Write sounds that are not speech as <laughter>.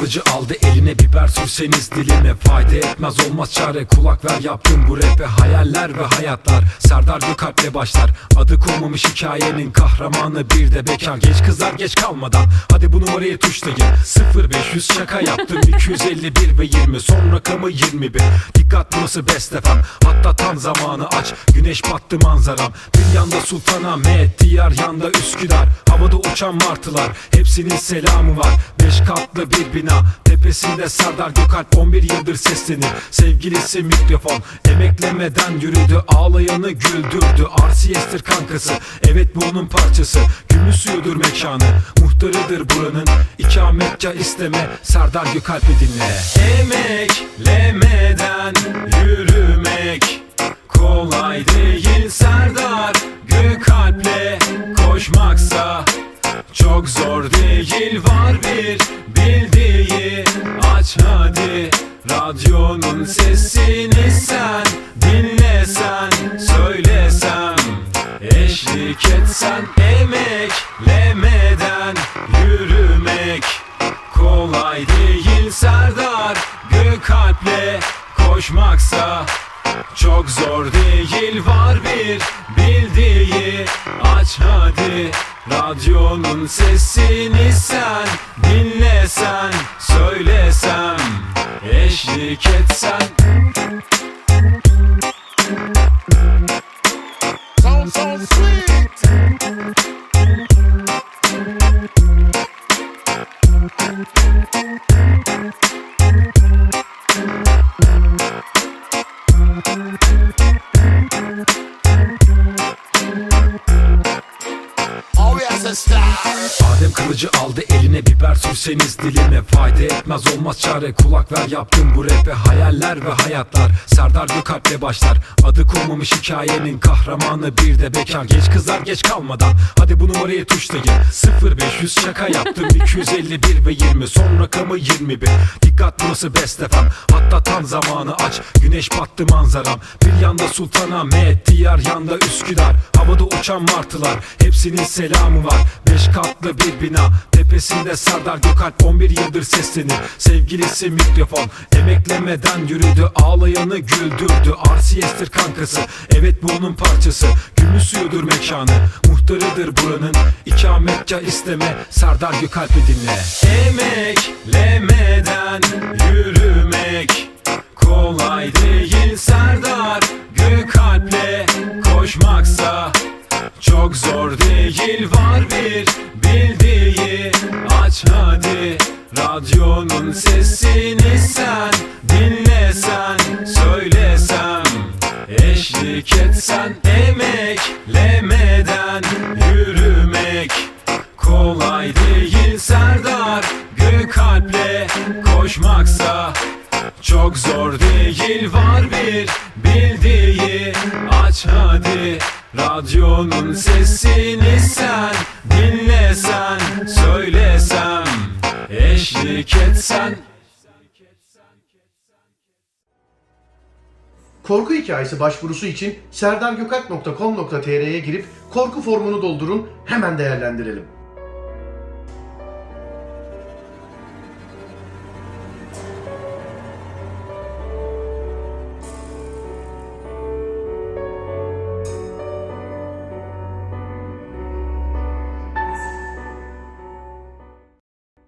kılıcı aldı eline biber sürseniz diline Fayda etmez. Olmaz çare kulak ver yaptım bu rape Hayaller ve hayatlar. Serdar Gökalp'le başlar. Adı konmamış hikayenin kahramanı bir de bekar. Genç kızlar geç kalmadan hadi bu numarayı tuşlayın 0500 şaka yaptım 251 ve 20 son rakamı 21 Dikkat burası best FM hatta tam zamanı aç. Güneş battı manzaram. Bir yanda Sultanahmet diğer yanda Üsküdar. Havada uçan martılar hepsinin selamı var. Beş katlı bir bina tepesinde Serdar Gökalp 11 yıldır seslenir. Sevgilisi mikrofon emeklemeden yürüdü Ağlayanı güldürdü. RCS'tir kankası Evet bu onun parçası. Gümüş suyudur mekanı Muhtarıdır buranın. İkametgah isteme Serdar Gökalp'i dinle. Emeklemeden yürümek Kolay değil Serdar Gökalp'le koşmaksa çok zor değil var bir bildiği. Aç hadi radyonun sesini sen Dinlesen söylesem Eşlik etsen emeklemeden yürümek Kolay değil. Serdar Gökalp'le koşmaksa çok zor değil. Var bir bildiği Aç hadi radyonun sesini sen Dinlesen söylesem eşlik etsen Sound so sweet. Sabe Adem kılıcı aldı eline biber sürseniz dilime Fayda etmez. Olmaz çare kulak ver yaptım bu rape. Hayaller ve hayatlar Serdar Gökalp'le başlar. Adı konmamış hikayenin kahramanı bir de bekar. Genç kızlar geç kalmadan. Hadi bu numarayı tuşlayın. 0500 şaka yaptım. <laughs> 251 ve 20 son rakamı 21 Dikkat burası best FM hatta tam zamanı aç. Güneş battı manzaram. Bir yanda Sultanahmet diğer yanda Üsküdar. Havada uçan martılar. Hepsinin selamı var Beş katlı bir bina. Tepesinde Serdar Gökalp 11 yıldır seslenir. Sevgilisi mikrofon. Emeklemeden yürüdü. Ağlayanı güldürdü. RCS'tir kankası. Evet bu onun parçası. Gümüş suyudur mekanı Muhtarıdır buranın. İkametgah isteme. Serdar Gökalp'i dinle. Emeklemeden yürümek Kolay değil. Serdar Gökalp'le koşmaksa çok zor değil var bir bildiği. Aç hadi radyonun sesini sen Dinlesen söylesem Eşlik etsen emeklemeden yürümek Kolay değil. Serdar Gökalp'le koşmaksa çok zor değil var bir bildiği. Aç hadi radyonun sesini sen Dinlesen söylesem eşlik etsen Korku hikayesi başvurusu için serdargökalp.com.tr'ye girip korku formunu doldurun hemen değerlendirelim.